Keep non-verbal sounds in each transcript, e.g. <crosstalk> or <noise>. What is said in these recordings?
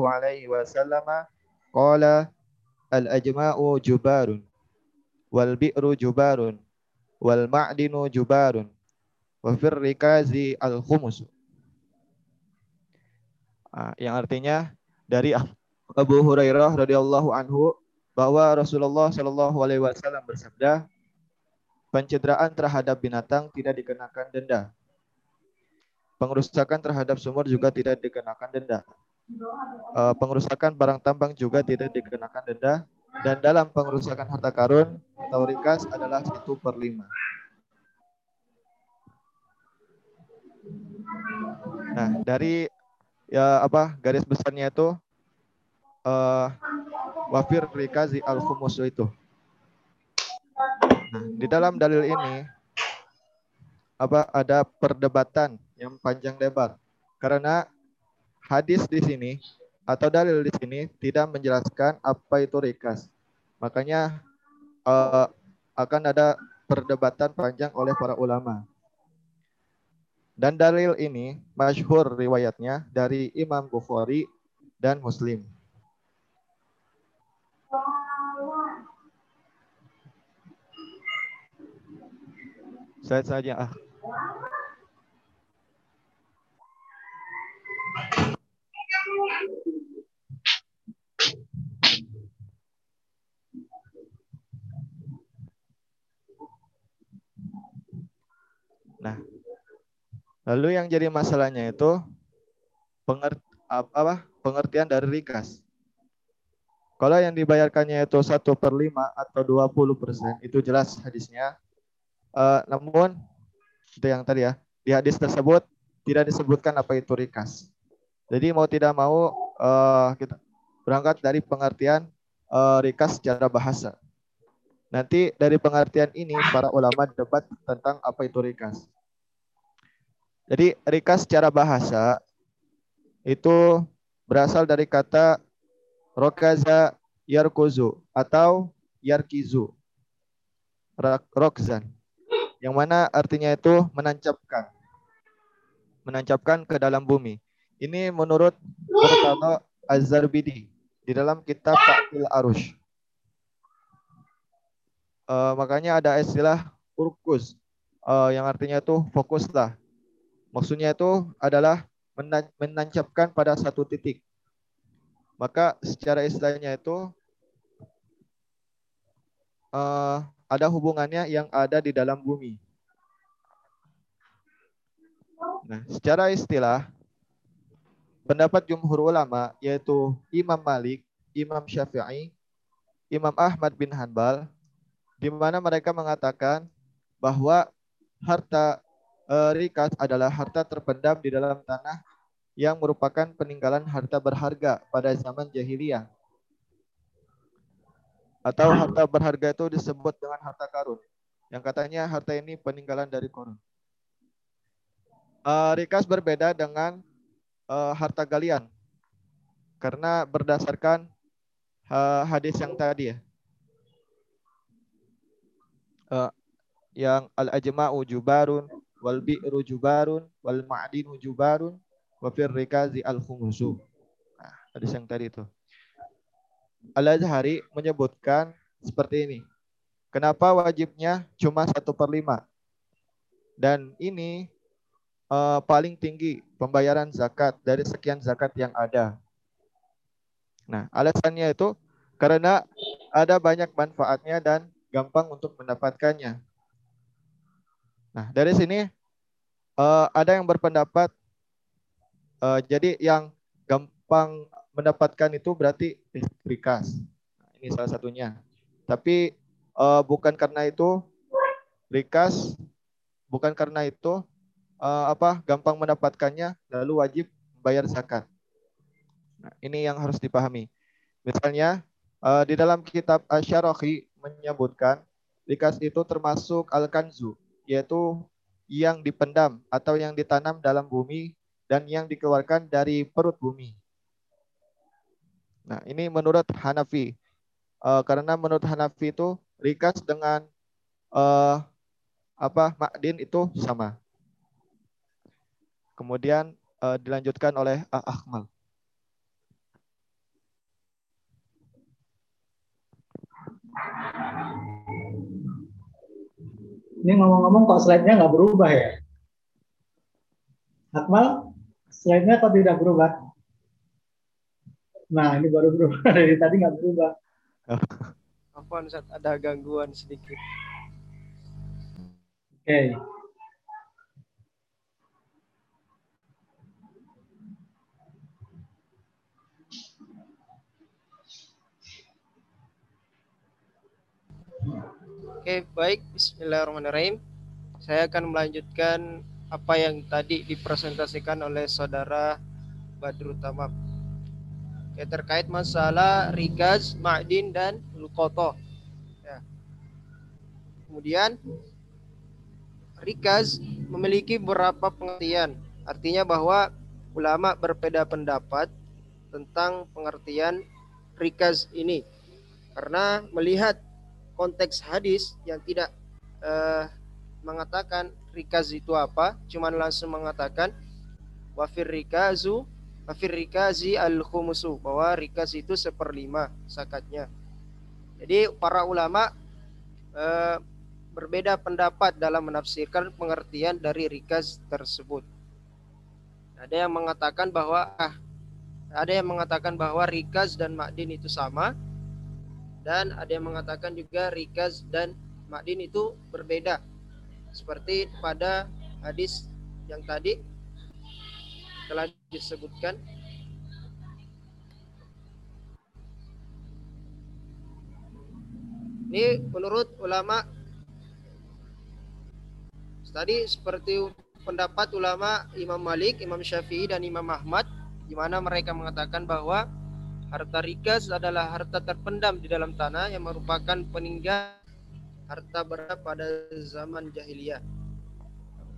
alaihi wasallam qala al-ajma'u jubarun wal bi'ru jubarun wal ma'dinu jubarun wa al khumus. Ah, yang artinya dari Abu Hurairah radhiyallahu anhu bahwa Rasulullah Shallallahu alaihi wasallam bersabda, pencitraan terhadap binatang tidak dikenakan denda. Pengerusakan terhadap sumur juga tidak dikenakan denda. Uh, pengerusakan barang tambang juga tidak dikenakan denda. Dan dalam pengerusakan harta karun atau rikas adalah satu per lima. Nah, dari ya apa garis besarnya itu uh, wafir rikazi al khumus itu. Nah, di dalam dalil ini apa ada perdebatan yang panjang lebar karena hadis di sini atau dalil di sini tidak menjelaskan apa itu rikas. Makanya uh, akan ada perdebatan panjang oleh para ulama. Dan dalil ini masyhur riwayatnya dari Imam Bukhari dan Muslim. Saya saja ah. Nah, lalu yang jadi masalahnya itu pengert, apa, pengertian dari rikas. Kalau yang dibayarkannya itu satu per lima atau 20 persen, itu jelas hadisnya. Uh, namun, itu yang tadi ya, di hadis tersebut tidak disebutkan apa itu rikas. Jadi mau tidak mau uh, kita berangkat dari pengertian uh, rikas secara bahasa. Nanti dari pengertian ini para ulama debat tentang apa itu rikas. Jadi rikas secara bahasa itu berasal dari kata rokaza yarkuzu atau yarkizu. Rokzan. Yang mana artinya itu menancapkan. Menancapkan ke dalam bumi. Ini menurut Murtado Az-Zarbidi di dalam kitab Ta'il Arush. Uh, makanya ada istilah urkus uh, yang artinya itu fokuslah. Maksudnya itu adalah menancapkan pada satu titik. Maka secara istilahnya itu uh, ada hubungannya yang ada di dalam bumi. Nah, secara istilah pendapat jumhur ulama yaitu Imam Malik, Imam Syafi'i, Imam Ahmad bin Hanbal di mana mereka mengatakan bahwa harta rikas adalah harta terpendam di dalam tanah yang merupakan peninggalan harta berharga pada zaman jahiliyah. Atau harta berharga itu disebut dengan harta karun. Yang katanya harta ini peninggalan dari korun. E, rikas berbeda dengan e, harta galian. Karena berdasarkan hadis yang tadi ya uh, yang al-ajma'u jubarun wal bi'ru jubarun wal ma'dinu jubarun wa fir rikazi al khumusu. Nah, hadis yang tadi itu. Al-Azhari menyebutkan seperti ini. Kenapa wajibnya cuma satu per lima? Dan ini uh, paling tinggi pembayaran zakat dari sekian zakat yang ada. Nah, alasannya itu karena ada banyak manfaatnya dan gampang untuk mendapatkannya. Nah, dari sini uh, ada yang berpendapat uh, jadi yang gampang mendapatkan itu berarti rikas. Nah, ini salah satunya. Tapi uh, bukan karena itu rikas, bukan karena itu uh, apa gampang mendapatkannya lalu wajib bayar zakat. Nah, ini yang harus dipahami. Misalnya uh, di dalam kitab Asy-Syarahi menyebutkan rikas itu termasuk al-kanzu, yaitu yang dipendam atau yang ditanam dalam bumi dan yang dikeluarkan dari perut bumi. Nah, ini menurut Hanafi. Uh, karena menurut Hanafi itu rikas dengan uh, apa makdin itu sama. Kemudian uh, dilanjutkan oleh Ahmal. Ini ngomong-ngomong kok slide-nya nggak berubah ya? Akmal, slide-nya kok tidak berubah? Nah, ini baru berubah. <laughs> Dari tadi nggak berubah. Apa ada gangguan sedikit. Oke. Okay. Oke, baik. Bismillahirrahmanirrahim. Saya akan melanjutkan apa yang tadi dipresentasikan oleh saudara Badrul Tamam. Oke, terkait masalah rikaz, ma'din, dan lukoto. Ya. Kemudian, rikaz memiliki beberapa pengertian. Artinya bahwa ulama berbeda pendapat tentang pengertian rikaz ini. Karena melihat konteks hadis yang tidak uh, mengatakan rikaz itu apa, cuman langsung mengatakan wafir rikazu wafir rikazi al khumusu bahwa rikaz itu seperlima sakatnya. Jadi para ulama uh, berbeda pendapat dalam menafsirkan pengertian dari rikaz tersebut. Ada yang mengatakan bahwa ah, ada yang mengatakan bahwa rikaz dan makdin itu sama, dan ada yang mengatakan juga rikaz dan makdin itu berbeda. Seperti pada hadis yang tadi telah disebutkan. Ini menurut ulama. Tadi seperti pendapat ulama Imam Malik, Imam Syafi'i dan Imam Ahmad di mana mereka mengatakan bahwa Harta rikas adalah harta terpendam di dalam tanah yang merupakan peninggal harta berat pada zaman jahiliyah.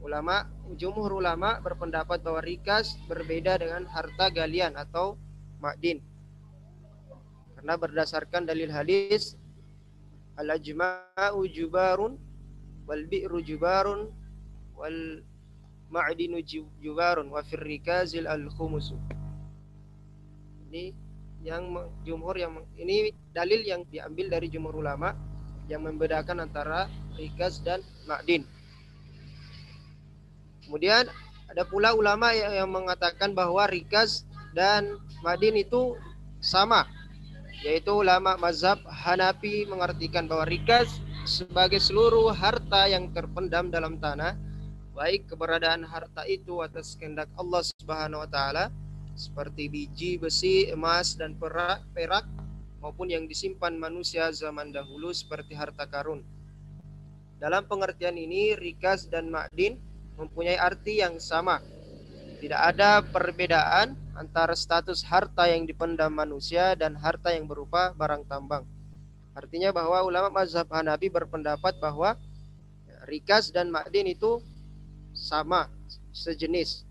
Ulama, jumhur ulama berpendapat bahwa rikas berbeda dengan harta galian atau makdin. Karena berdasarkan dalil hadis al-ajma'u jubarun wal bi'ru jubarun wal ma'dinu jubarun wa fir rikazil al-khumusu. Ini yang jumhur yang ini dalil yang diambil dari jumhur ulama yang membedakan antara rikaz dan makdin. Kemudian ada pula ulama yang, mengatakan bahwa rikaz dan makdin itu sama, yaitu ulama mazhab Hanafi mengartikan bahwa rikaz sebagai seluruh harta yang terpendam dalam tanah, baik keberadaan harta itu atas kehendak Allah Subhanahu wa taala seperti biji, besi, emas, dan perak, perak maupun yang disimpan manusia zaman dahulu seperti harta karun. Dalam pengertian ini, rikas dan makdin mempunyai arti yang sama. Tidak ada perbedaan antara status harta yang dipendam manusia dan harta yang berupa barang tambang. Artinya bahwa ulama mazhab Hanafi berpendapat bahwa rikas dan makdin itu sama, sejenis.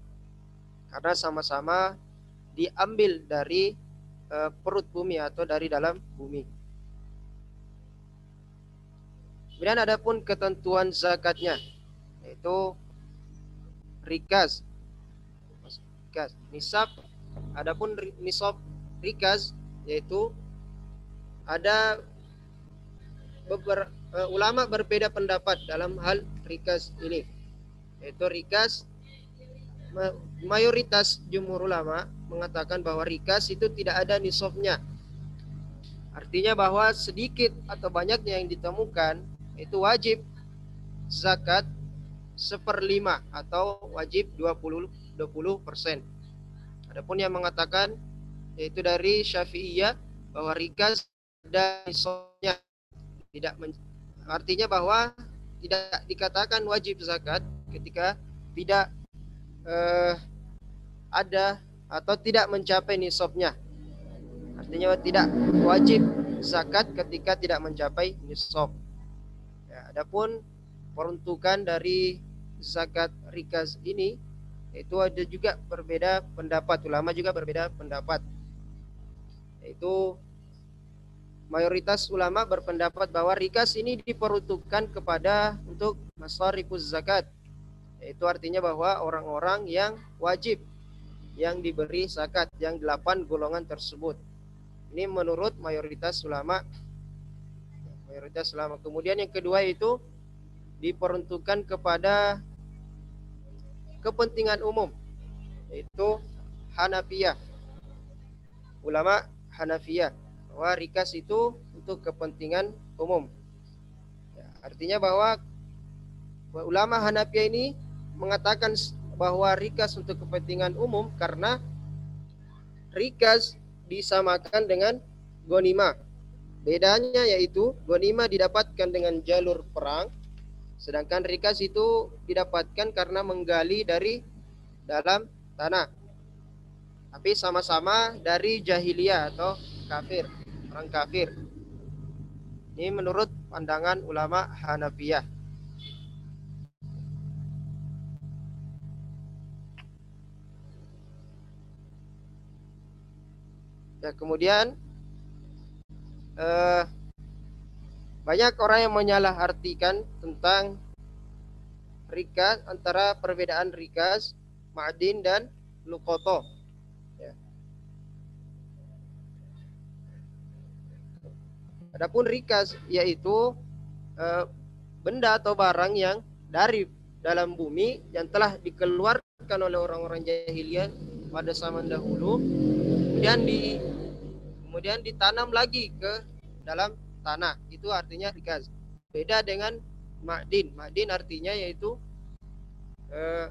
Karena sama-sama diambil dari uh, perut bumi atau dari dalam bumi. Kemudian ada pun ketentuan zakatnya yaitu rikas, rikas nisab. Adapun nisab rikas yaitu ada beberapa uh, ulama berbeda pendapat dalam hal rikas ini. Yaitu rikas mayoritas jumhur ulama mengatakan bahwa rikas itu tidak ada nisabnya. Artinya bahwa sedikit atau banyaknya yang ditemukan itu wajib zakat seperlima atau wajib 20 20 persen. Adapun yang mengatakan yaitu dari Syafi'iyah bahwa rikas ada nisabnya tidak artinya bahwa tidak dikatakan wajib zakat ketika tidak eh, ada atau tidak mencapai nisabnya. Artinya tidak wajib zakat ketika tidak mencapai nisab. Ya, adapun peruntukan dari zakat rikas ini itu ada juga berbeda pendapat ulama juga berbeda pendapat yaitu mayoritas ulama berpendapat bahwa rikas ini diperuntukkan kepada untuk masarifus zakat yaitu artinya bahwa orang-orang yang wajib yang diberi zakat yang delapan golongan tersebut. Ini menurut mayoritas ulama. Mayoritas ulama. Kemudian yang kedua itu diperuntukkan kepada kepentingan umum yaitu Hanafiyah. Ulama Hanafiyah bahwa rikas itu untuk kepentingan umum. Ya, artinya bahwa ulama Hanafiyah ini mengatakan bahwa rikas untuk kepentingan umum karena rikas disamakan dengan gonima. Bedanya yaitu gonima didapatkan dengan jalur perang, sedangkan rikas itu didapatkan karena menggali dari dalam tanah. Tapi sama-sama dari jahiliyah atau kafir, orang kafir. Ini menurut pandangan ulama Hanafiyah. Ya, kemudian eh, banyak orang yang menyalahartikan tentang rikas antara perbedaan rikas, ma'adin dan lukoto. Ya. Adapun rikas yaitu eh, benda atau barang yang dari dalam bumi yang telah dikeluarkan oleh orang-orang jahiliyah pada zaman dahulu kemudian di kemudian ditanam lagi ke dalam tanah. Itu artinya rikas. Beda dengan makdin. Makdin artinya yaitu eh,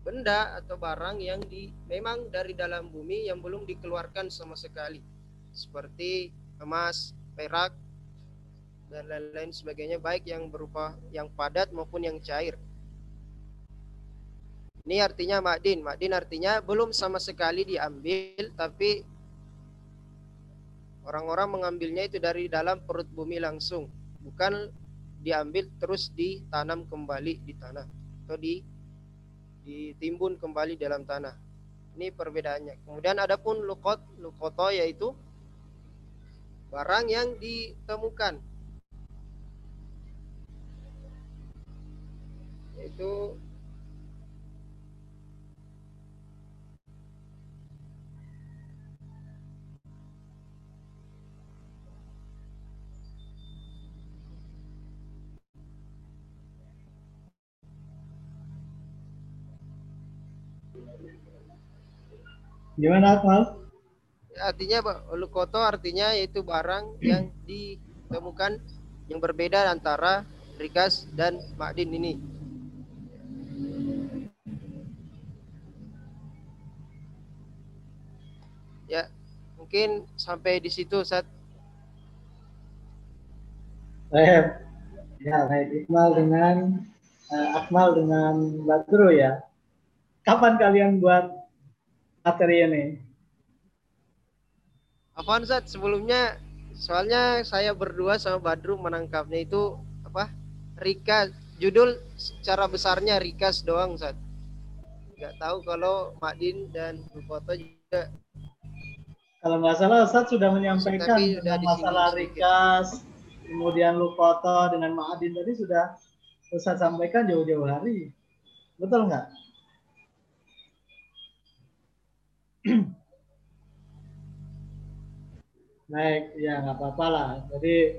benda atau barang yang di memang dari dalam bumi yang belum dikeluarkan sama sekali. Seperti emas, perak dan lain-lain sebagainya baik yang berupa yang padat maupun yang cair. Ini artinya makdin. Makdin artinya belum sama sekali diambil tapi Orang-orang mengambilnya itu dari dalam perut bumi langsung, bukan diambil terus ditanam kembali di tanah atau di ditimbun kembali dalam tanah. Ini perbedaannya. Kemudian adapun lukot, lukoto yaitu barang yang ditemukan. Yaitu Gimana Akmal? Artinya lukoto artinya yaitu barang yang ditemukan yang berbeda antara rikas dan makdin ini. Ya, mungkin sampai di situ saat Baik. Ya, baik Iqmal dengan uh, Akmal dengan Badru ya. Kapan kalian buat materi ini. Apaan Zat? Sebelumnya soalnya saya berdua sama Badru menangkapnya itu apa? Rika judul secara besarnya Rikas doang Zat. Gak tahu kalau Madin dan Bukoto juga kalau nggak salah Ustaz sudah menyampaikan tentang masalah Rikas, kemudian Lukoto dengan Ma'adin tadi sudah Ustaz sampaikan jauh-jauh hari. Betul nggak? <clears throat> Baik, ya nggak apa-apa lah. Jadi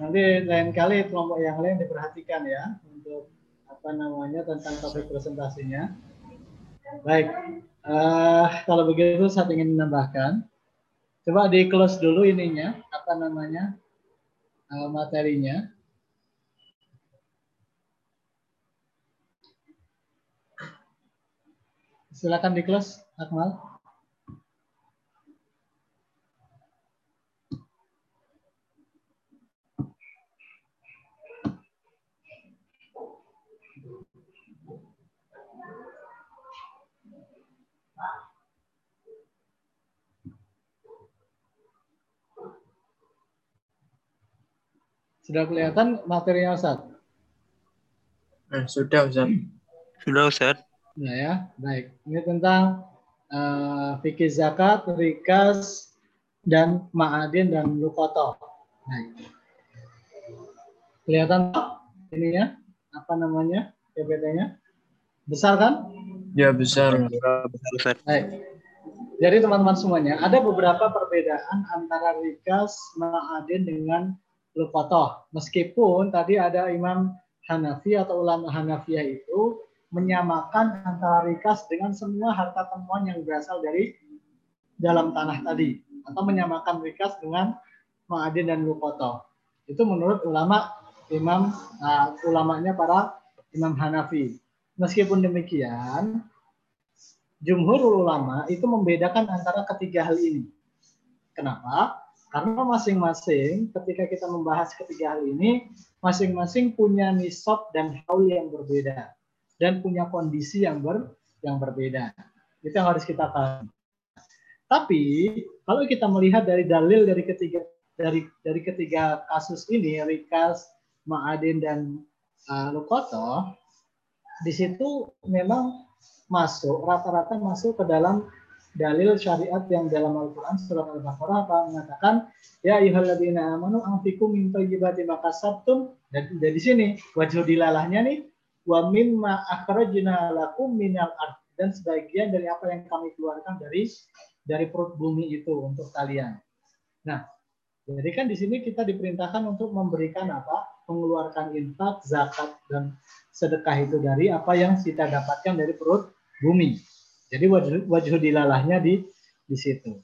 nanti lain kali kelompok yang lain diperhatikan ya untuk apa namanya tentang topik presentasinya. Baik, uh, kalau begitu saya ingin menambahkan. Coba di close dulu ininya, apa namanya uh, materinya. Silakan di close, Akmal. Sudah kelihatan materinya Ustaz? Eh, sudah Ustaz. Sudah Ustaz. Nah ya, baik. Ini tentang uh, fikih zakat, rikas, dan ma'adin dan lukoto. Baik. Kelihatan ininya? Apa namanya? PPT-nya? Besar kan? Ya besar. Besar Ustaz. Baik. Jadi teman-teman semuanya, ada beberapa perbedaan antara rikas, ma'adin dengan Lukotoh. Meskipun tadi ada Imam Hanafi atau ulama Hanafiyah itu menyamakan antara rikas dengan semua harta temuan yang berasal dari dalam tanah tadi atau menyamakan rikas dengan ma'adin dan lukoto. Itu menurut ulama imam uh, ulamanya para imam Hanafi. Meskipun demikian, jumhur ulama itu membedakan antara ketiga hal ini. Kenapa? Karena masing-masing ketika kita membahas ketiga hal ini, masing-masing punya nisab dan haul yang berbeda dan punya kondisi yang ber yang berbeda. Itu yang harus kita pahami. Tapi kalau kita melihat dari dalil dari ketiga dari dari ketiga kasus ini, Rikas, Ma'adin dan uh, Lukoto, di situ memang masuk rata-rata masuk ke dalam dalil syariat yang dalam Al-Quran surat Al-Baqarah mengatakan ya ayyuhalladzina amanu anfiqu min thayyibati ma kasabtum dan dari sini wajhu dilalahnya nih wa mimma akhrajna lakum minal ard dan sebagian dari apa yang kami keluarkan dari dari perut bumi itu untuk kalian. Nah, jadi kan di sini kita diperintahkan untuk memberikan apa? mengeluarkan infak, zakat dan sedekah itu dari apa yang kita dapatkan dari perut bumi. Jadi wajah, wajah dilalahnya di di situ.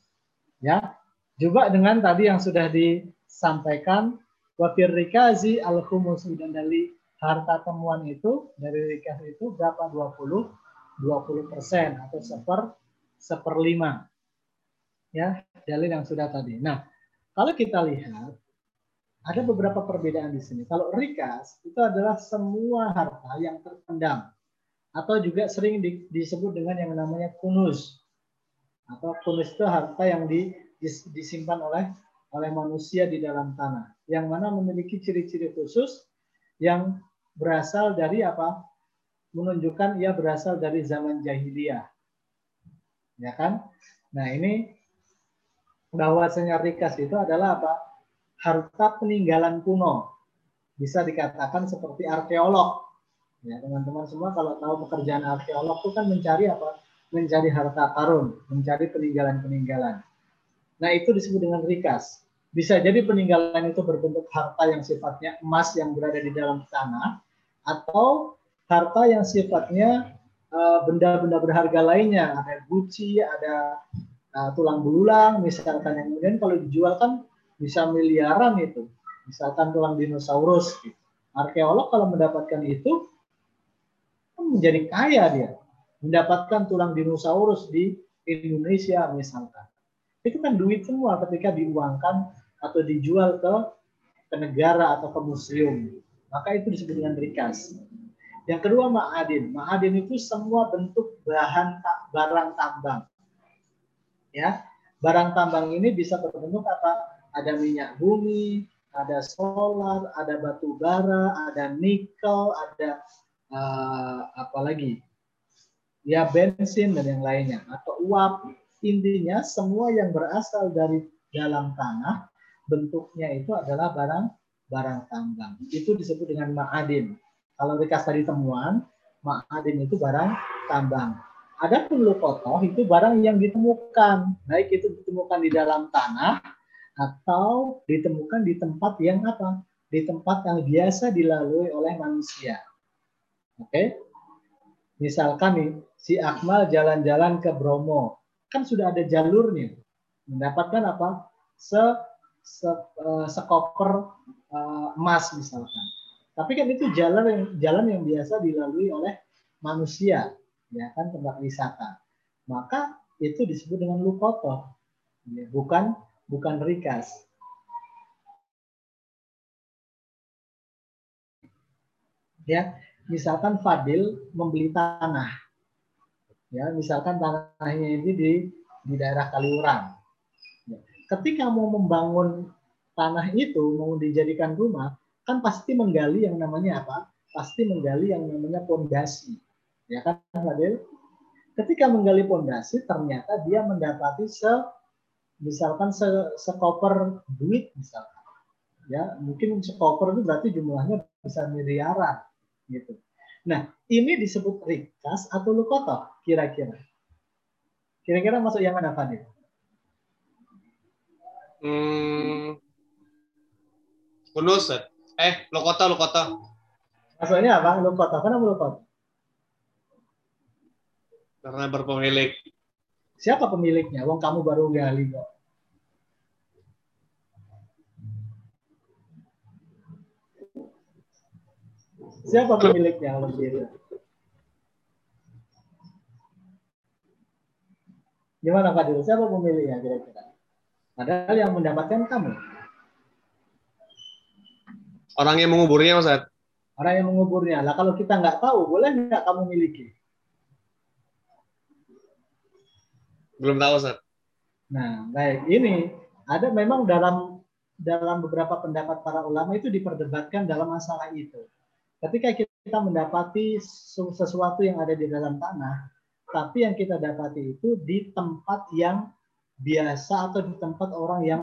Ya. Juga dengan tadi yang sudah disampaikan wafir rikazi al khumus dan dari harta temuan itu dari rikas itu berapa 20 20 persen atau seper seperlima ya dalil yang sudah tadi. Nah kalau kita lihat ada beberapa perbedaan di sini. Kalau rikas itu adalah semua harta yang terpendam atau juga sering di, disebut dengan yang namanya kunus. Atau kunus itu harta yang di, dis, disimpan oleh oleh manusia di dalam tanah. Yang mana memiliki ciri-ciri khusus yang berasal dari apa? Menunjukkan ia berasal dari zaman jahiliyah. Ya kan? Nah ini bahwasanya rikas itu adalah apa? Harta peninggalan kuno. Bisa dikatakan seperti arkeolog Ya, teman-teman semua kalau tahu pekerjaan arkeolog itu kan mencari apa? Mencari harta karun, mencari peninggalan-peninggalan. Nah, itu disebut dengan rikas. Bisa jadi peninggalan itu berbentuk harta yang sifatnya emas yang berada di dalam tanah atau harta yang sifatnya eh, benda-benda uh, berharga lainnya, ada guci, ada uh, tulang belulang, misalkan yang kemudian kalau dijual kan bisa miliaran itu, misalkan tulang dinosaurus. Gitu. Arkeolog kalau mendapatkan itu menjadi kaya dia. Mendapatkan tulang dinosaurus di Indonesia misalkan. Itu kan duit semua ketika diuangkan atau dijual ke ke negara atau ke museum. Maka itu disebut dengan rikas yang kedua ma'adin. Ma'adin itu semua bentuk bahan barang tambang. Ya barang tambang ini bisa berbentuk apa? Ada minyak bumi ada solar ada batu bara ada nikel ada uh, apalagi ya bensin dan yang lainnya atau uap. Intinya semua yang berasal dari dalam tanah bentuknya itu adalah barang barang tambang itu disebut dengan ma'adin kalau dikasih tadi temuan ma'adin itu barang tambang ada pun lukotoh itu barang yang ditemukan. Baik itu ditemukan di dalam tanah atau ditemukan di tempat yang apa? Di tempat yang biasa dilalui oleh manusia Oke. Misalkan nih, si Akmal jalan-jalan ke Bromo. Kan sudah ada jalurnya. Mendapatkan apa? Se, se uh, sekoper uh, emas misalkan. Tapi kan itu jalan yang jalan yang biasa dilalui oleh manusia, ya kan tempat wisata. Maka itu disebut dengan lukoto, ya, bukan bukan rikas. Ya, misalkan Fadil membeli tanah, ya misalkan tanahnya ini di di daerah Kaliurang. Ya. Ketika mau membangun tanah itu mau dijadikan rumah, kan pasti menggali yang namanya apa? Pasti menggali yang namanya pondasi, ya kan Fadil? Ketika menggali pondasi, ternyata dia mendapati se misalkan se, sekoper duit misalkan ya mungkin sekoper itu berarti jumlahnya bisa miliaran gitu. Nah, ini disebut rikas atau lukoto kira-kira. Kira-kira masuk yang mana, Fadil? Hmm, kunus, eh, lokoto, lokoto. Maksudnya apa? Lukot. Kenapa lukot? Karena berpemilik. Siapa pemiliknya? Wong kamu baru gali kok. Siapa pemiliknya kalau begitu? Gimana Pak Dil? Siapa pemiliknya kira-kira? Padahal yang mendapatkan kamu. Orang yang menguburnya Ustaz. Orang yang menguburnya. Lah kalau kita nggak tahu, boleh nggak kamu miliki? Belum tahu Ustaz. Nah, baik. Ini ada memang dalam dalam beberapa pendapat para ulama itu diperdebatkan dalam masalah itu. Ketika kita mendapati sesuatu yang ada di dalam tanah, tapi yang kita dapati itu di tempat yang biasa atau di tempat orang yang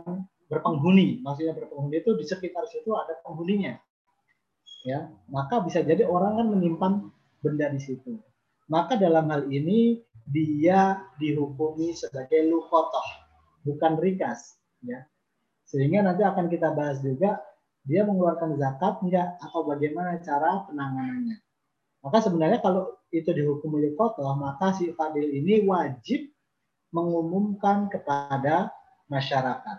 berpenghuni. Maksudnya berpenghuni itu di sekitar situ ada penghuninya. Ya, maka bisa jadi orang kan menyimpan benda di situ. Maka dalam hal ini dia dihukumi sebagai lukotoh, bukan rikas. Ya. Sehingga nanti akan kita bahas juga dia mengeluarkan zakat enggak atau bagaimana cara penanganannya. Maka sebenarnya kalau itu dihukum lukotoh, maka si fadil ini wajib mengumumkan kepada masyarakat.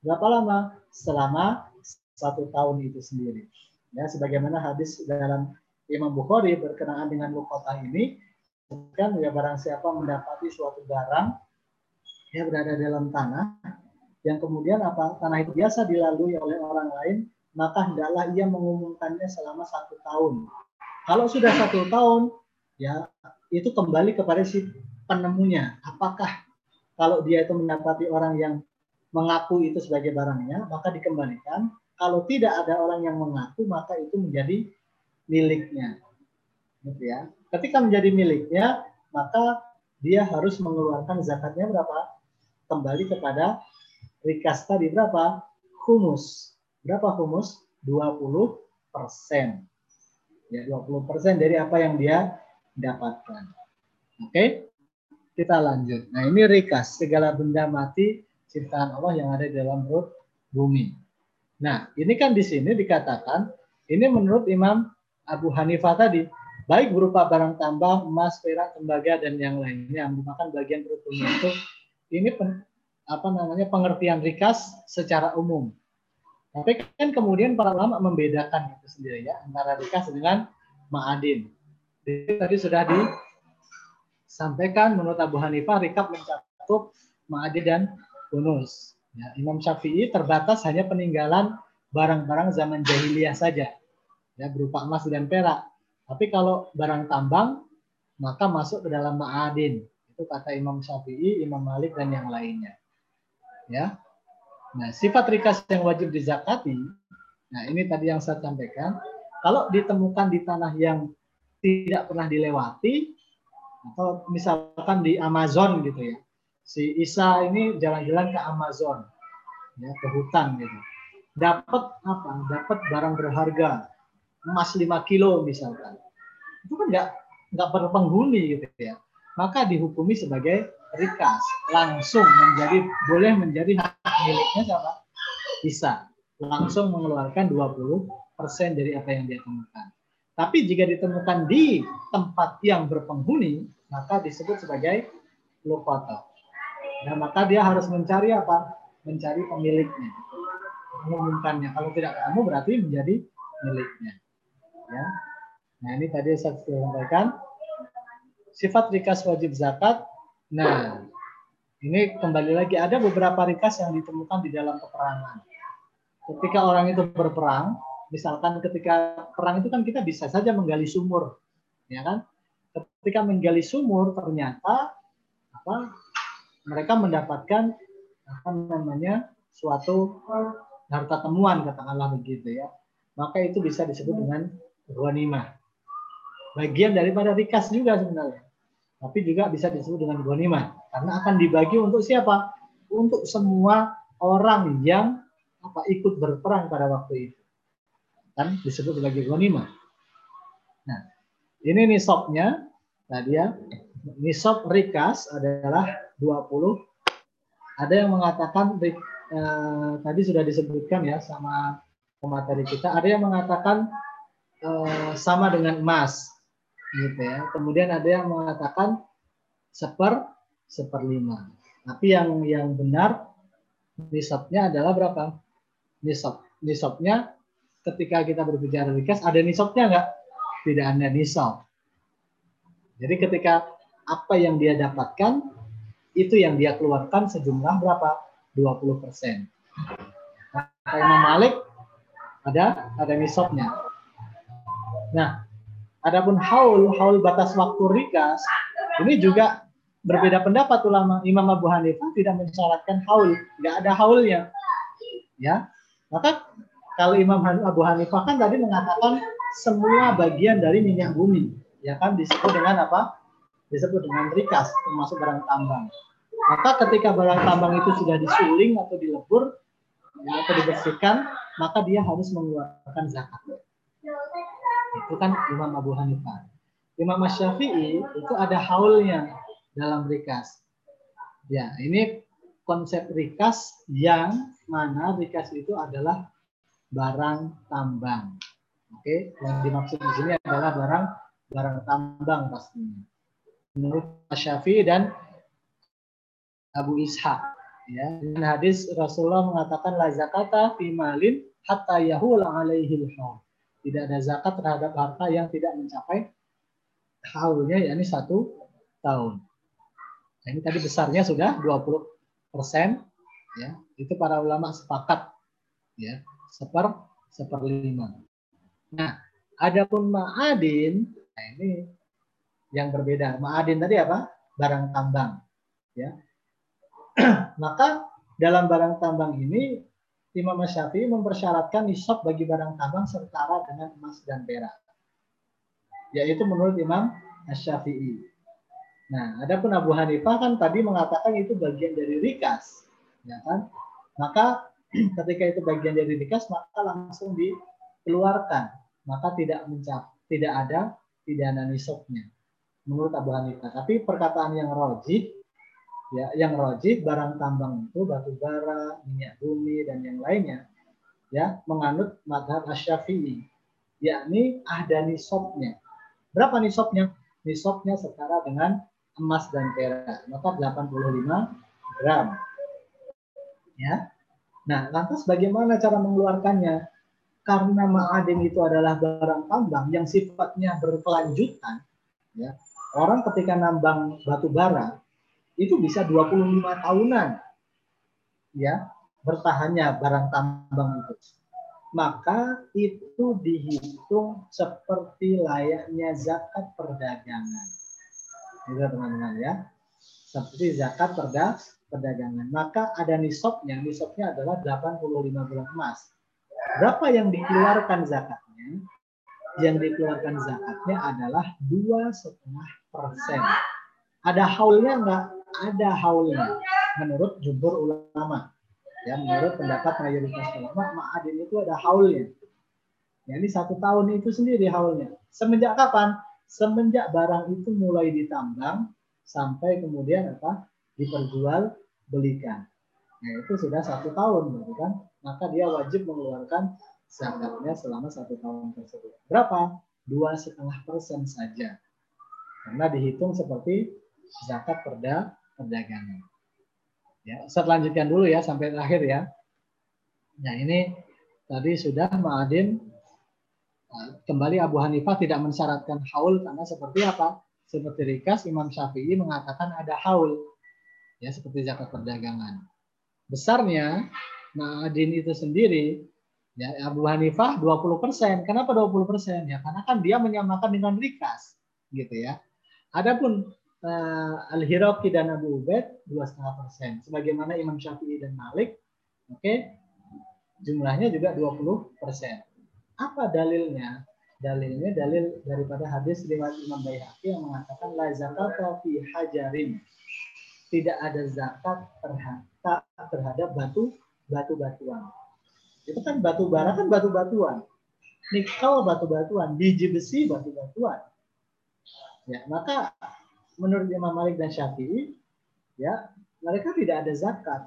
Berapa lama? Selama satu tahun itu sendiri. Ya, sebagaimana hadis dalam Imam Bukhari berkenaan dengan lukota ini, kan ya barang siapa mendapati suatu barang yang berada dalam tanah, yang kemudian apa tanah itu biasa dilalui oleh orang lain, maka hendaklah ia mengumumkannya selama satu tahun. Kalau sudah satu tahun, ya itu kembali kepada si penemunya. Apakah kalau dia itu mendapati orang yang mengaku itu sebagai barangnya, maka dikembalikan. Kalau tidak ada orang yang mengaku, maka itu menjadi miliknya. Gitu ya. Ketika menjadi miliknya, maka dia harus mengeluarkan zakatnya berapa? Kembali kepada rikas tadi berapa? Humus. Berapa humus? 20 persen. Ya, 20 persen dari apa yang dia dapatkan. Oke, kita lanjut. Nah, ini rikas. Segala benda mati ciptaan Allah yang ada di dalam perut bumi. Nah, ini kan di sini dikatakan, ini menurut Imam Abu Hanifah tadi, baik berupa barang tambang, emas, perak, tembaga, dan yang lainnya yang merupakan bagian perut bumi itu, ini apa namanya pengertian rikas secara umum. Tapi kan kemudian para ulama membedakan itu sendiri ya antara rikas dengan ma'adin. Jadi tadi sudah disampaikan menurut Abu Hanifah rikab mencakup ma'adin dan bonus. Ya, Imam Syafi'i terbatas hanya peninggalan barang-barang zaman jahiliyah saja, ya berupa emas dan perak. Tapi kalau barang tambang maka masuk ke dalam ma'adin. Itu kata Imam Syafi'i, Imam Malik dan yang lainnya. Ya. Nah, sifat rikas yang wajib dizakati, nah ini tadi yang saya sampaikan, kalau ditemukan di tanah yang tidak pernah dilewati atau misalkan di Amazon gitu ya si Isa ini jalan-jalan ke Amazon ya ke hutan gitu. Dapat apa? Dapat barang berharga emas 5 kilo misalkan. Itu kan nggak nggak berpenghuni gitu ya. Maka dihukumi sebagai rikas langsung menjadi boleh menjadi hak miliknya siapa bisa langsung mengeluarkan 20 persen dari apa yang dia temukan tapi jika ditemukan di tempat yang berpenghuni maka disebut sebagai lukoto Nah, maka dia harus mencari apa? Mencari pemiliknya. Mengumumkannya. Kalau tidak ketemu berarti menjadi miliknya. Ya. Nah, ini tadi saya sampaikan. Sifat rikas wajib zakat. Nah, ini kembali lagi ada beberapa rikas yang ditemukan di dalam peperangan. Ketika orang itu berperang, misalkan ketika perang itu kan kita bisa saja menggali sumur, ya kan? Ketika menggali sumur ternyata apa mereka mendapatkan apa namanya suatu harta temuan katakanlah begitu ya maka itu bisa disebut dengan ghanimah bagian daripada rikas juga sebenarnya tapi juga bisa disebut dengan ghanimah karena akan dibagi untuk siapa? Untuk semua orang yang apa ikut berperang pada waktu itu. Kan disebut sebagai ghanimah nah ini nisabnya tadi ya nisab rikas adalah 20. Ada yang mengatakan eh, tadi sudah disebutkan ya sama pemateri kita, ada yang mengatakan eh, sama dengan emas, gitu ya. Kemudian ada yang mengatakan seper seperlima. Tapi yang yang benar nisabnya adalah berapa? Nisab nisabnya ketika kita berbicara rikas ada nisabnya nggak? Tidak ada nisab. Jadi ketika apa yang dia dapatkan itu yang dia keluarkan sejumlah berapa? 20 persen. Nah, Imam Malik ada ada nisabnya. Nah, adapun haul haul batas waktu rikas ini juga berbeda pendapat ulama. Imam Abu Hanifah tidak mensyaratkan haul, nggak ada haulnya. Ya, maka kalau Imam Abu Hanifah kan tadi mengatakan semua bagian dari minyak bumi, ya kan disebut dengan apa? Disebut dengan rikas, termasuk barang tambang. Maka ketika barang tambang itu sudah disuling atau dilebur ya, atau dibersihkan, maka dia harus mengeluarkan zakat. Itu kan Imam Abu Hanifah. Imam Syafi'i itu ada haulnya dalam rikas. Ya, ini konsep rikas yang mana rikas itu adalah barang tambang. Oke, yang dimaksud di sini adalah barang barang tambang pastinya. Menurut Syafi'i dan Abu Ishaq. Ya, dan hadis Rasulullah mengatakan la zakata fi malin hatta yahul alaihi haul. Tidak ada zakat terhadap harta yang tidak mencapai haulnya yakni satu tahun. Nah, ini tadi besarnya sudah 20 persen, ya. Itu para ulama sepakat, ya, seper seperlima. Nah, adapun ma'adin, nah ini yang berbeda. Ma'adin tadi apa? Barang tambang, ya. <clears throat> Maka dalam barang tambang ini Imam Syafi'i mempersyaratkan nisab bagi barang tambang setara dengan emas dan perak. Yaitu menurut Imam Syafi'i. Nah, adapun Abu Hanifah kan tadi mengatakan itu bagian dari rikas, ya kan? Maka <clears throat> ketika itu bagian dari rikas, maka langsung dikeluarkan, maka tidak mencap, tidak ada pidana nisabnya menurut Abu Hanifah. Tapi perkataan yang rojih, ya, yang rojih barang tambang itu batu bara, minyak bumi dan yang lainnya, ya, menganut madhab Asyafi'i, yakni ada nisabnya. Berapa nisabnya? Nisabnya setara dengan emas dan perak, maka 85 gram. Ya. Nah, lantas bagaimana cara mengeluarkannya? Karena ma'adin itu adalah barang tambang yang sifatnya berkelanjutan, ya. Orang ketika nambang batu bara itu bisa 25 tahunan. Ya, bertahannya barang tambang itu. Maka itu dihitung seperti layaknya zakat perdagangan juga teman-teman ya. Seperti zakat perda perdagangan. Maka ada nisabnya. Nisabnya adalah 85 gram emas. Berapa yang dikeluarkan zakatnya? Yang dikeluarkan zakatnya adalah dua setengah persen. Ada haulnya enggak? Ada haulnya. Menurut jumhur ulama. Ya, menurut pendapat mayoritas ulama, ma'adin itu ada haulnya. Ya, ini satu tahun itu sendiri haulnya. Semenjak kapan? semenjak barang itu mulai ditambang sampai kemudian apa diperjual belikan. Nah itu sudah satu tahun, gitu kan? Maka dia wajib mengeluarkan zakatnya selama satu tahun tersebut. Berapa? Dua setengah persen saja, karena dihitung seperti zakat perda perdagangan. Ya, saya lanjutkan dulu ya sampai akhir ya. Nah ini tadi sudah Ma'adin kembali Abu Hanifah tidak mensyaratkan haul karena seperti apa? Seperti rikas Imam Syafi'i mengatakan ada haul. Ya, seperti zakat perdagangan. Besarnya ma'adin itu sendiri ya Abu Hanifah 20%. Kenapa 20%? Ya karena kan dia menyamakan dengan rikas gitu ya. Adapun uh, Al-Hiraqi dan Abu Ubaid 2,5%. Sebagaimana Imam Syafi'i dan Malik, oke, okay, jumlahnya juga 20%. Apa dalilnya? Dalilnya dalil daripada hadis riwayat Imam Baihaqi yang mengatakan la zakat fi hajarin. Tidak ada zakat terhadap terhadap batu batu-batuan. Itu kan batu bara kan batu-batuan. Nikel batu-batuan, biji besi batu-batuan. Ya, maka menurut Imam Malik dan Syafi'i, ya mereka tidak ada zakat.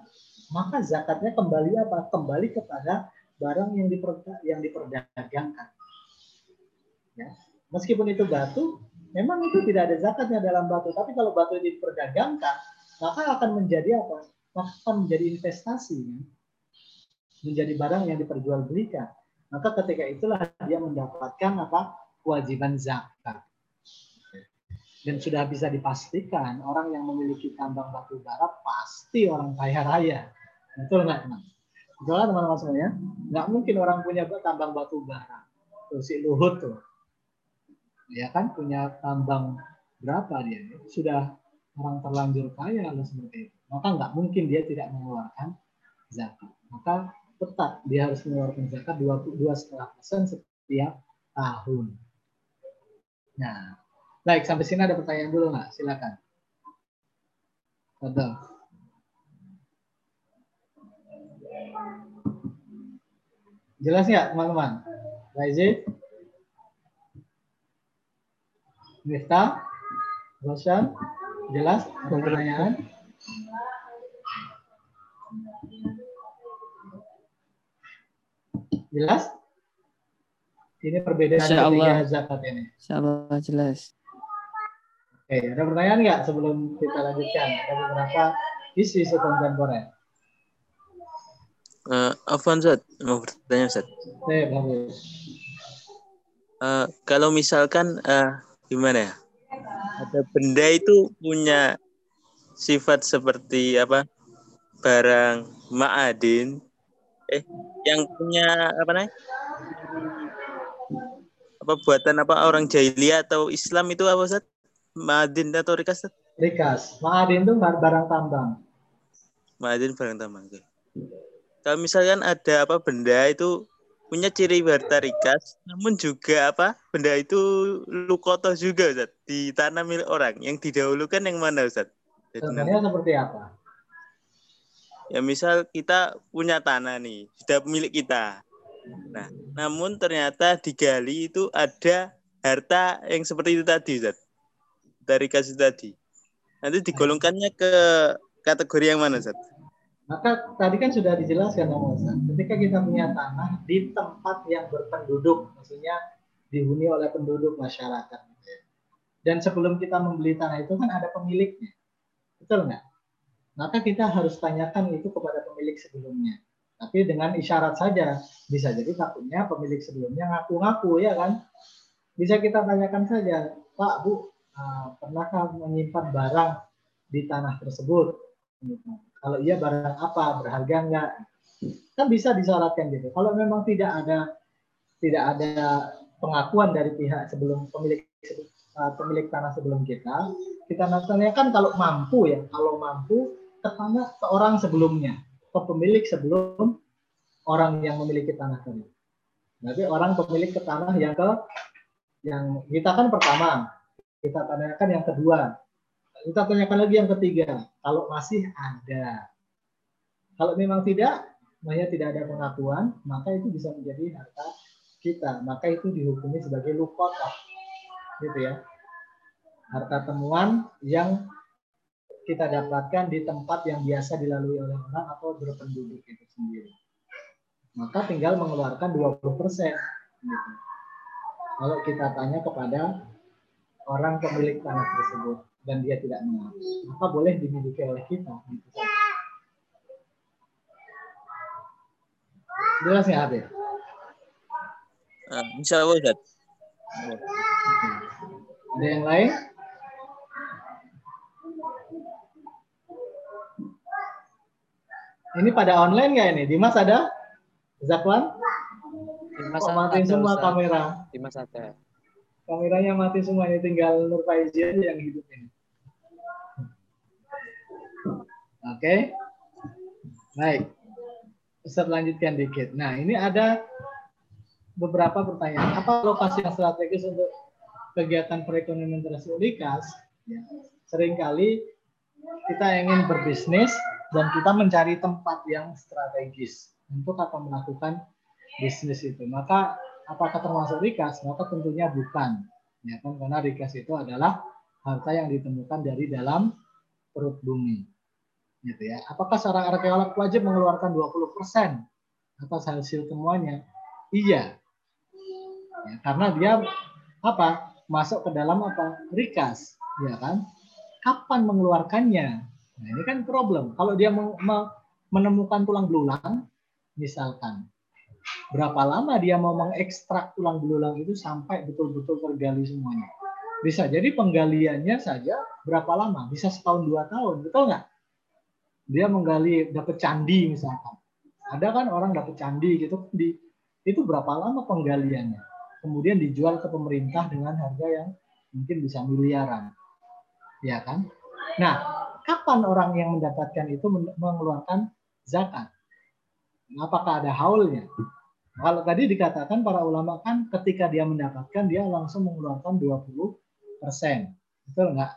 Maka zakatnya kembali apa? Kembali kepada barang yang diperda yang diperdagangkan. Ya. Meskipun itu batu, memang itu tidak ada zakatnya dalam batu. Tapi kalau batu itu diperdagangkan, maka akan menjadi apa? Maka akan menjadi investasi. ya. Menjadi barang yang diperjualbelikan. Maka ketika itulah dia mendapatkan apa? Kewajiban zakat. Dan sudah bisa dipastikan orang yang memiliki tambang batu bara pasti orang kaya raya. Betul nggak teman? Betul nggak teman-teman semuanya? Nggak mungkin orang punya tambang batu bara. Tuh si Luhut tuh. Ya kan punya tambang berapa dia? Sudah orang terlanjur kaya lah seperti itu. Maka nggak mungkin dia tidak mengeluarkan zakat. Maka tetap dia harus mengeluarkan zakat dua setengah persen setiap tahun. Nah, baik sampai sini ada pertanyaan dulu nggak? Silakan. Betul. Jelas nggak teman-teman? Raizid? Miftah? Roshan? Jelas? Ada pertanyaan? Jelas? Ini perbedaan Insya Allah. ketiga zakat ini. Insya Allah jelas. Oke, ada pertanyaan nggak sebelum kita lanjutkan? Ada beberapa isu-isu kontemporer. Eh, Afwan Zat, mau bertanya Zat. Oke, bagus. Eh, kalau misalkan eh, gimana ya? Ada benda itu punya sifat seperti apa? Barang ma'adin eh yang punya apa namanya? Apa buatan apa orang jahiliyah atau Islam itu apa Zat? Ma'adin atau rikas? Rikas, ma'adin itu bar- barang tambang. Ma'adin barang tambang. oke. Kalau misalkan ada apa benda itu punya ciri harta rikas, namun juga apa benda itu lukoto juga Ustaz, di tanah milik orang. Yang didahulukan yang mana Ustaz? Contohnya seperti apa? ya misal kita punya tanah nih, sudah milik kita. Nah, namun ternyata digali itu ada harta yang seperti itu tadi Ustaz. Dari kasih tadi. Nanti digolongkannya ke kategori yang mana Ustaz? Maka tadi kan sudah dijelaskan sama Ustaz. Ketika kita punya tanah di tempat yang berpenduduk, maksudnya dihuni oleh penduduk masyarakat. Dan sebelum kita membeli tanah itu kan ada pemiliknya. Betul nggak? Maka kita harus tanyakan itu kepada pemilik sebelumnya. Tapi dengan isyarat saja. Bisa jadi takutnya pemilik sebelumnya ngaku-ngaku ya kan. Bisa kita tanyakan saja, Pak, Bu, uh, pernahkah menyimpan barang di tanah tersebut? Kalau iya barang apa, berharga enggak? Kan bisa disyaratkan gitu. Kalau memang tidak ada tidak ada pengakuan dari pihak sebelum pemilik uh, pemilik tanah sebelum kita, kita tanyakan kalau mampu ya, kalau mampu ke tanah ke orang sebelumnya, pemilik sebelum orang yang memiliki tanah tadi. Berarti orang pemilik ke tanah yang ke yang kita kan pertama, kita tanyakan yang kedua, kita tanyakan lagi yang ketiga, kalau masih ada. Kalau memang tidak, makanya tidak ada pengakuan, maka itu bisa menjadi harta kita. Maka itu dihukumi sebagai lukota. Gitu ya. Harta temuan yang kita dapatkan di tempat yang biasa dilalui oleh orang atau berpenduduk itu sendiri. Maka tinggal mengeluarkan 20%. Gitu. Kalau kita tanya kepada orang pemilik tanah tersebut dan dia tidak mengaku, maka boleh dimiliki oleh kita. Gitu. Jelas nggak Habib? Eh, insya Allah Ustaz. Ada yang lain? Ini pada online nggak ini? Dimas ada? Zakwan? Dimas Kok matiin ada, semua Ustaz. kamera? Dimas ada. Kameranya mati semua ini tinggal Nur Faizi aja yang hidup ini. Oke. Baik. Ustaz lanjutkan dikit. Nah, ini ada beberapa pertanyaan. Apa lokasi yang strategis untuk kegiatan perekonomian terasiulikas? Ya. Seringkali kita ingin berbisnis dan kita mencari tempat yang strategis untuk akan melakukan bisnis itu. Maka apakah termasuk rikas? Maka tentunya bukan. Ya kan karena rikas itu adalah harta yang ditemukan dari dalam perut bumi. Gitu ya. Apakah seorang arkeolog wajib mengeluarkan 20% atas hasil temuannya? Iya. Ya, karena dia apa? Masuk ke dalam apa? Rikas, ya kan? Kapan mengeluarkannya? Nah, ini kan problem. Kalau dia menemukan tulang belulang, misalkan, berapa lama dia mau mengekstrak tulang belulang itu sampai betul-betul tergali semuanya? Bisa jadi penggaliannya saja berapa lama? Bisa setahun dua tahun, betul nggak? Dia menggali dapat candi misalkan. Ada kan orang dapat candi gitu di itu berapa lama penggaliannya? Kemudian dijual ke pemerintah dengan harga yang mungkin bisa miliaran. Ya kan? Nah, kapan orang yang mendapatkan itu men- mengeluarkan zakat? Apakah ada haulnya? Kalau tadi dikatakan para ulama kan ketika dia mendapatkan dia langsung mengeluarkan 20 persen. Betul nggak?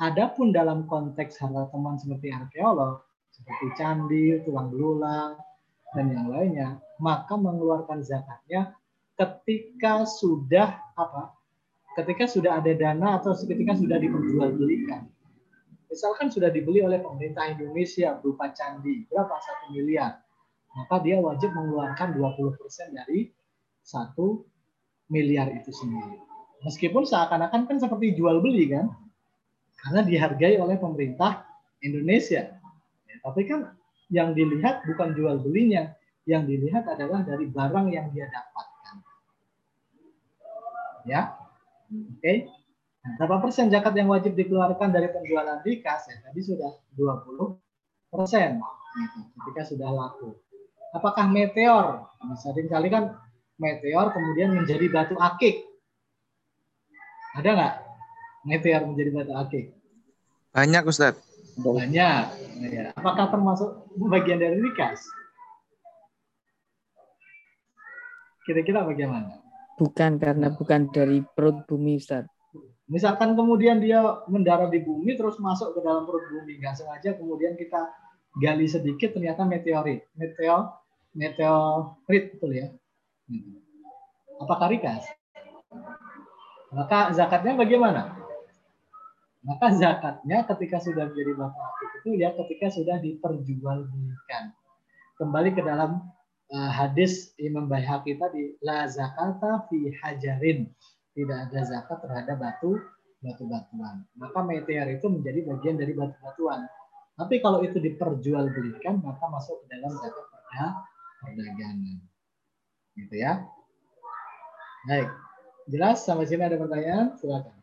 Adapun dalam konteks harta teman seperti arkeolog, seperti candi, tulang belulang, dan yang lainnya, maka mengeluarkan zakatnya ketika sudah apa? Ketika sudah ada dana atau ketika sudah diperjualbelikan. Misalkan sudah dibeli oleh pemerintah Indonesia berupa candi, berapa? Satu miliar. Maka dia wajib mengeluarkan 20% dari satu miliar itu sendiri. Meskipun seakan-akan kan seperti jual beli kan, karena dihargai oleh pemerintah Indonesia. Ya, tapi kan yang dilihat bukan jual belinya, yang dilihat adalah dari barang yang dia dapatkan. Ya, oke. Nah, berapa persen zakat yang wajib dikeluarkan dari penjualan rikas? Ya, tadi sudah 20 persen gitu, ketika sudah laku. Apakah meteor? Nah, sering kali kan meteor kemudian menjadi batu akik. Ada nggak meteor menjadi batu akik? Banyak Ustadz. Banyak. Ya. Apakah termasuk bagian dari rikas? Kira-kira bagaimana? Bukan karena bukan dari perut bumi Ustaz. Misalkan kemudian dia mendarat di bumi terus masuk ke dalam perut bumi nggak sengaja kemudian kita gali sedikit ternyata meteorit, meteor, meteorit betul ya. Hmm. Apakah rikas? Maka zakatnya bagaimana? Maka zakatnya ketika sudah menjadi batu akik itu ya ketika sudah diperjualbelikan. Kembali ke dalam uh, hadis Imam Baihaqi tadi la zakata fi hajarin. Tidak ada zakat terhadap batu batu-batuan. Maka meteor itu menjadi bagian dari batu-batuan. Tapi kalau itu diperjualbelikan maka masuk ke dalam zakat pada perdagangan. Gitu ya. Baik. Jelas sampai sini ada pertanyaan? Silakan.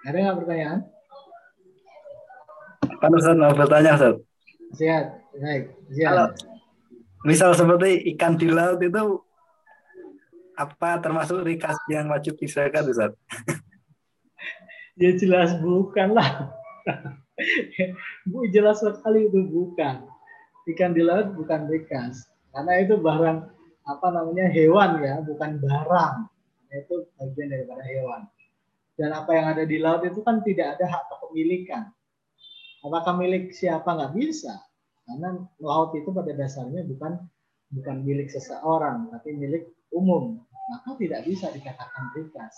Ada nggak pertanyaan? Kan Ustaz mau bertanya Ustaz. Siap. Baik. Siap. Kalau misal seperti ikan di laut itu apa termasuk rikas yang wajib dizakat Ustaz? <laughs> Ya jelas bukan lah. Bu jelas sekali itu bukan. Ikan di laut bukan rikas. Karena itu barang apa namanya hewan ya, bukan barang. Itu bagian daripada hewan. Dan apa yang ada di laut itu kan tidak ada hak kepemilikan. Apakah milik siapa nggak bisa? Karena laut itu pada dasarnya bukan bukan milik seseorang, tapi milik umum. Maka tidak bisa dikatakan rikas.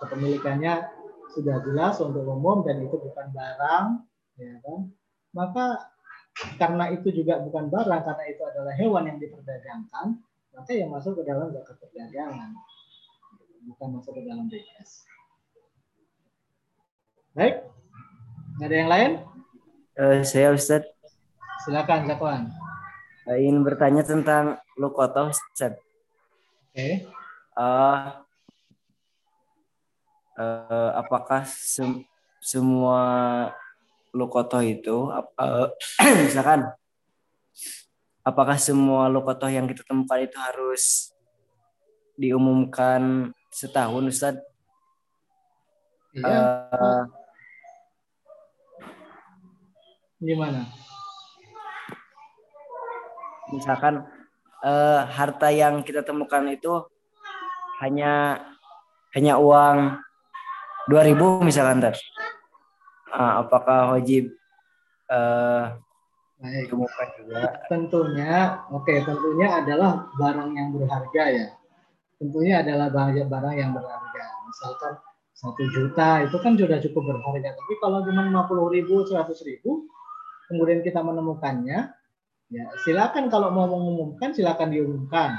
Kepemilikannya sudah jelas untuk umum dan itu bukan barang, ya kan? Maka karena itu juga bukan barang, karena itu adalah hewan yang diperdagangkan, maka yang masuk ke dalam zakat perdagangan, bukan masuk ke dalam rikas. Baik, ada yang lain? Eh, saya Ustaz Silakan Zakwan. eh, ingin bertanya tentang lukotoh Ustaz. Oke. Eh, eh, apakah sem- semua lukotoh itu eh, <clears throat> misalkan apakah semua lukotoh yang kita temukan itu harus diumumkan setahun Ustaz? Iya. Eh, Gimana? misalkan eh, harta yang kita temukan itu hanya hanya uang 2000 misalkan ter Ah, apakah wajib eh Baik. ditemukan juga Tentunya, oke, tentunya adalah barang yang berharga ya. Tentunya adalah barang barang yang berharga. Misalkan satu juta itu kan sudah cukup berharga. Tapi kalau cuma 50 ribu, 100 ribu, kemudian kita menemukannya, Ya, silakan kalau mau mengumumkan silakan diumumkan.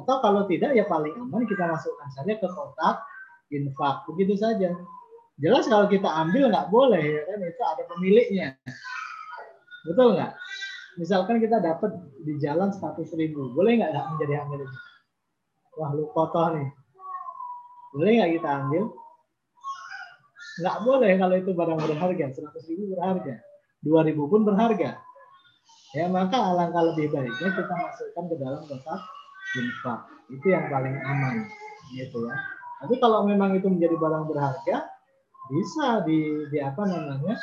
Atau kalau tidak ya paling aman kita masukkan saja ke kotak infak. Begitu saja. Jelas kalau kita ambil nggak boleh ya kan itu ada pemiliknya. Betul nggak? Misalkan kita dapat di jalan 100 ribu, boleh nggak menjadi ambil itu? Wah lu kotor nih. Boleh nggak kita ambil? Nggak boleh kalau itu barang berharga, 100 ribu berharga. 2000 pun berharga. Ya maka alangkah lebih baiknya kita masukkan ke dalam kotak infak. Itu yang paling aman, gitu ya. Tapi kalau memang itu menjadi barang berharga, bisa di, di apa namanya?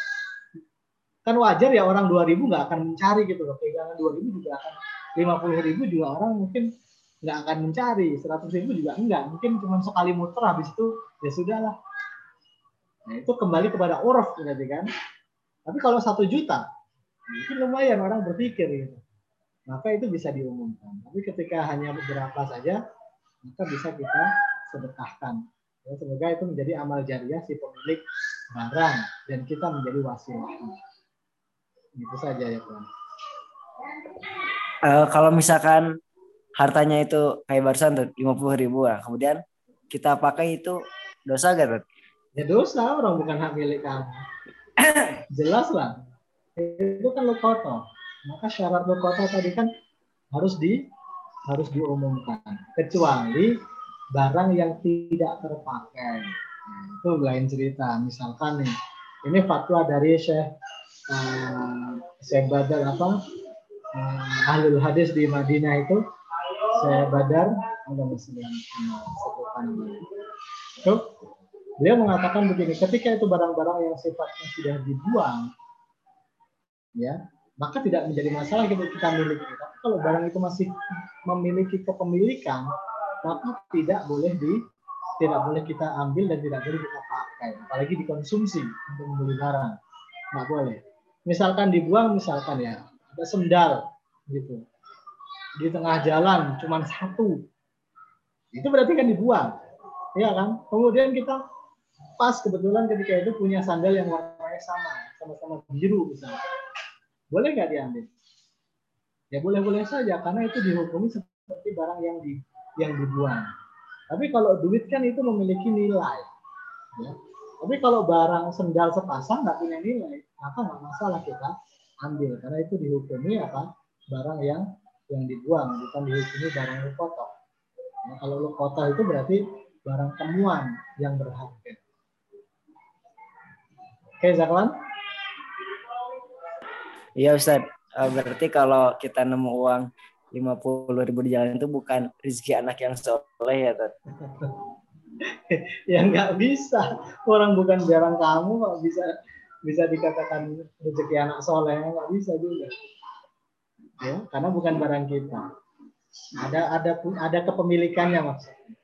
Kan wajar ya orang 2000 nggak akan mencari gitu loh. Pegangan 2000 juga akan 50 ribu juga orang mungkin nggak akan mencari 100 ribu juga enggak mungkin cuma sekali muter habis itu ya sudahlah nah itu kembali kepada uruf berarti kan tapi kalau satu juta mungkin lumayan orang berpikir gitu maka itu bisa diumumkan tapi ketika hanya beberapa saja maka bisa kita sedekahkan ya, semoga itu menjadi amal jariah si pemilik barang dan kita menjadi wasilah itu saja ya Tuhan uh, kalau misalkan hartanya itu kayak barusan tuh lima puluh ribu lah, kemudian kita pakai itu dosa gak tuh? Ya dosa orang bukan hak milik kamu. <coughs> Jelas lah. Itu kan lukoto. Maka syarat lukoto tadi kan harus di harus diumumkan. Kecuali barang yang tidak terpakai. Nah, itu lain cerita. Misalkan nih, ini fatwa dari Syekh uh, Syekh Badar apa uh, ahlul hadis di Madinah itu Syekh Badar itu beliau mengatakan begini ketika itu barang-barang yang sifatnya sudah dibuang ya maka tidak menjadi masalah kita kita miliki tapi kalau barang itu masih memiliki kepemilikan maka tidak boleh di tidak boleh kita ambil dan tidak boleh kita pakai. Apalagi dikonsumsi untuk membeli barang. Nggak boleh. Misalkan dibuang misalkan ya ada sendal gitu. Di tengah jalan cuma satu. Itu berarti kan dibuang ya kan? Kemudian kita pas kebetulan ketika itu punya sandal yang warnanya sama sama-sama biru misalnya. Boleh nggak diambil? Ya boleh-boleh saja karena itu dihukumi seperti barang yang di yang dibuang tapi kalau duit kan itu memiliki nilai ya. tapi kalau barang sendal sepasang nggak punya nilai maka nggak masalah kita ambil karena itu dihukumi apa barang yang yang dibuang bukan dihukumi barang lukoto. Nah, kalau lukoto itu berarti barang temuan yang berharga. Oke, Zakwan? Iya Ustaz. Eh, berarti kalau kita nemu uang 50 ribu di jalan itu bukan rezeki anak yang soleh ya Tad? <laughs> ya nggak bisa. Orang bukan barang kamu kok bisa bisa dikatakan rezeki anak soleh nggak bisa juga ya karena bukan barang kita ada ada ada kepemilikannya maksudnya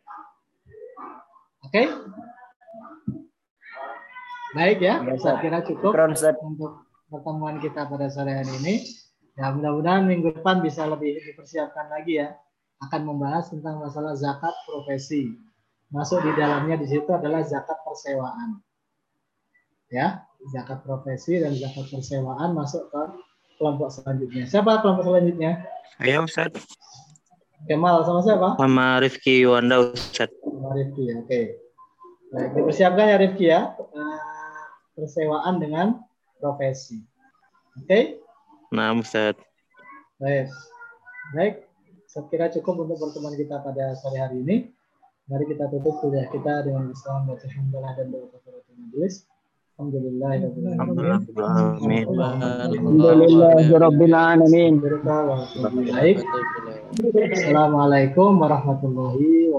oke okay? baik ya saya kira cukup untuk pertemuan kita pada sore hari ini ya mudah-mudahan minggu depan bisa lebih dipersiapkan lagi ya akan membahas tentang masalah zakat profesi masuk di dalamnya di situ adalah zakat persewaan ya zakat profesi dan zakat persewaan masuk ke kelompok selanjutnya. Siapa kelompok selanjutnya? Ayo Ustaz. Kemal sama siapa? Sama Rifki Wanda Ustaz. Sama Rifki, oke. Okay. Baik, dipersiapkan ya Rifki ya. Eh, persewaan dengan profesi. Oke? Okay? Nah, Ustaz. Baik. Baik, saya kira cukup untuk pertemuan kita pada sore hari ini. Mari kita tutup kuliah kita dengan Islam baca hamdalah dan doa kafaratul majelis. Alhamdulillahirobbilalamin. Baik. Assalamualaikum warahmatullahi wabarakatuh.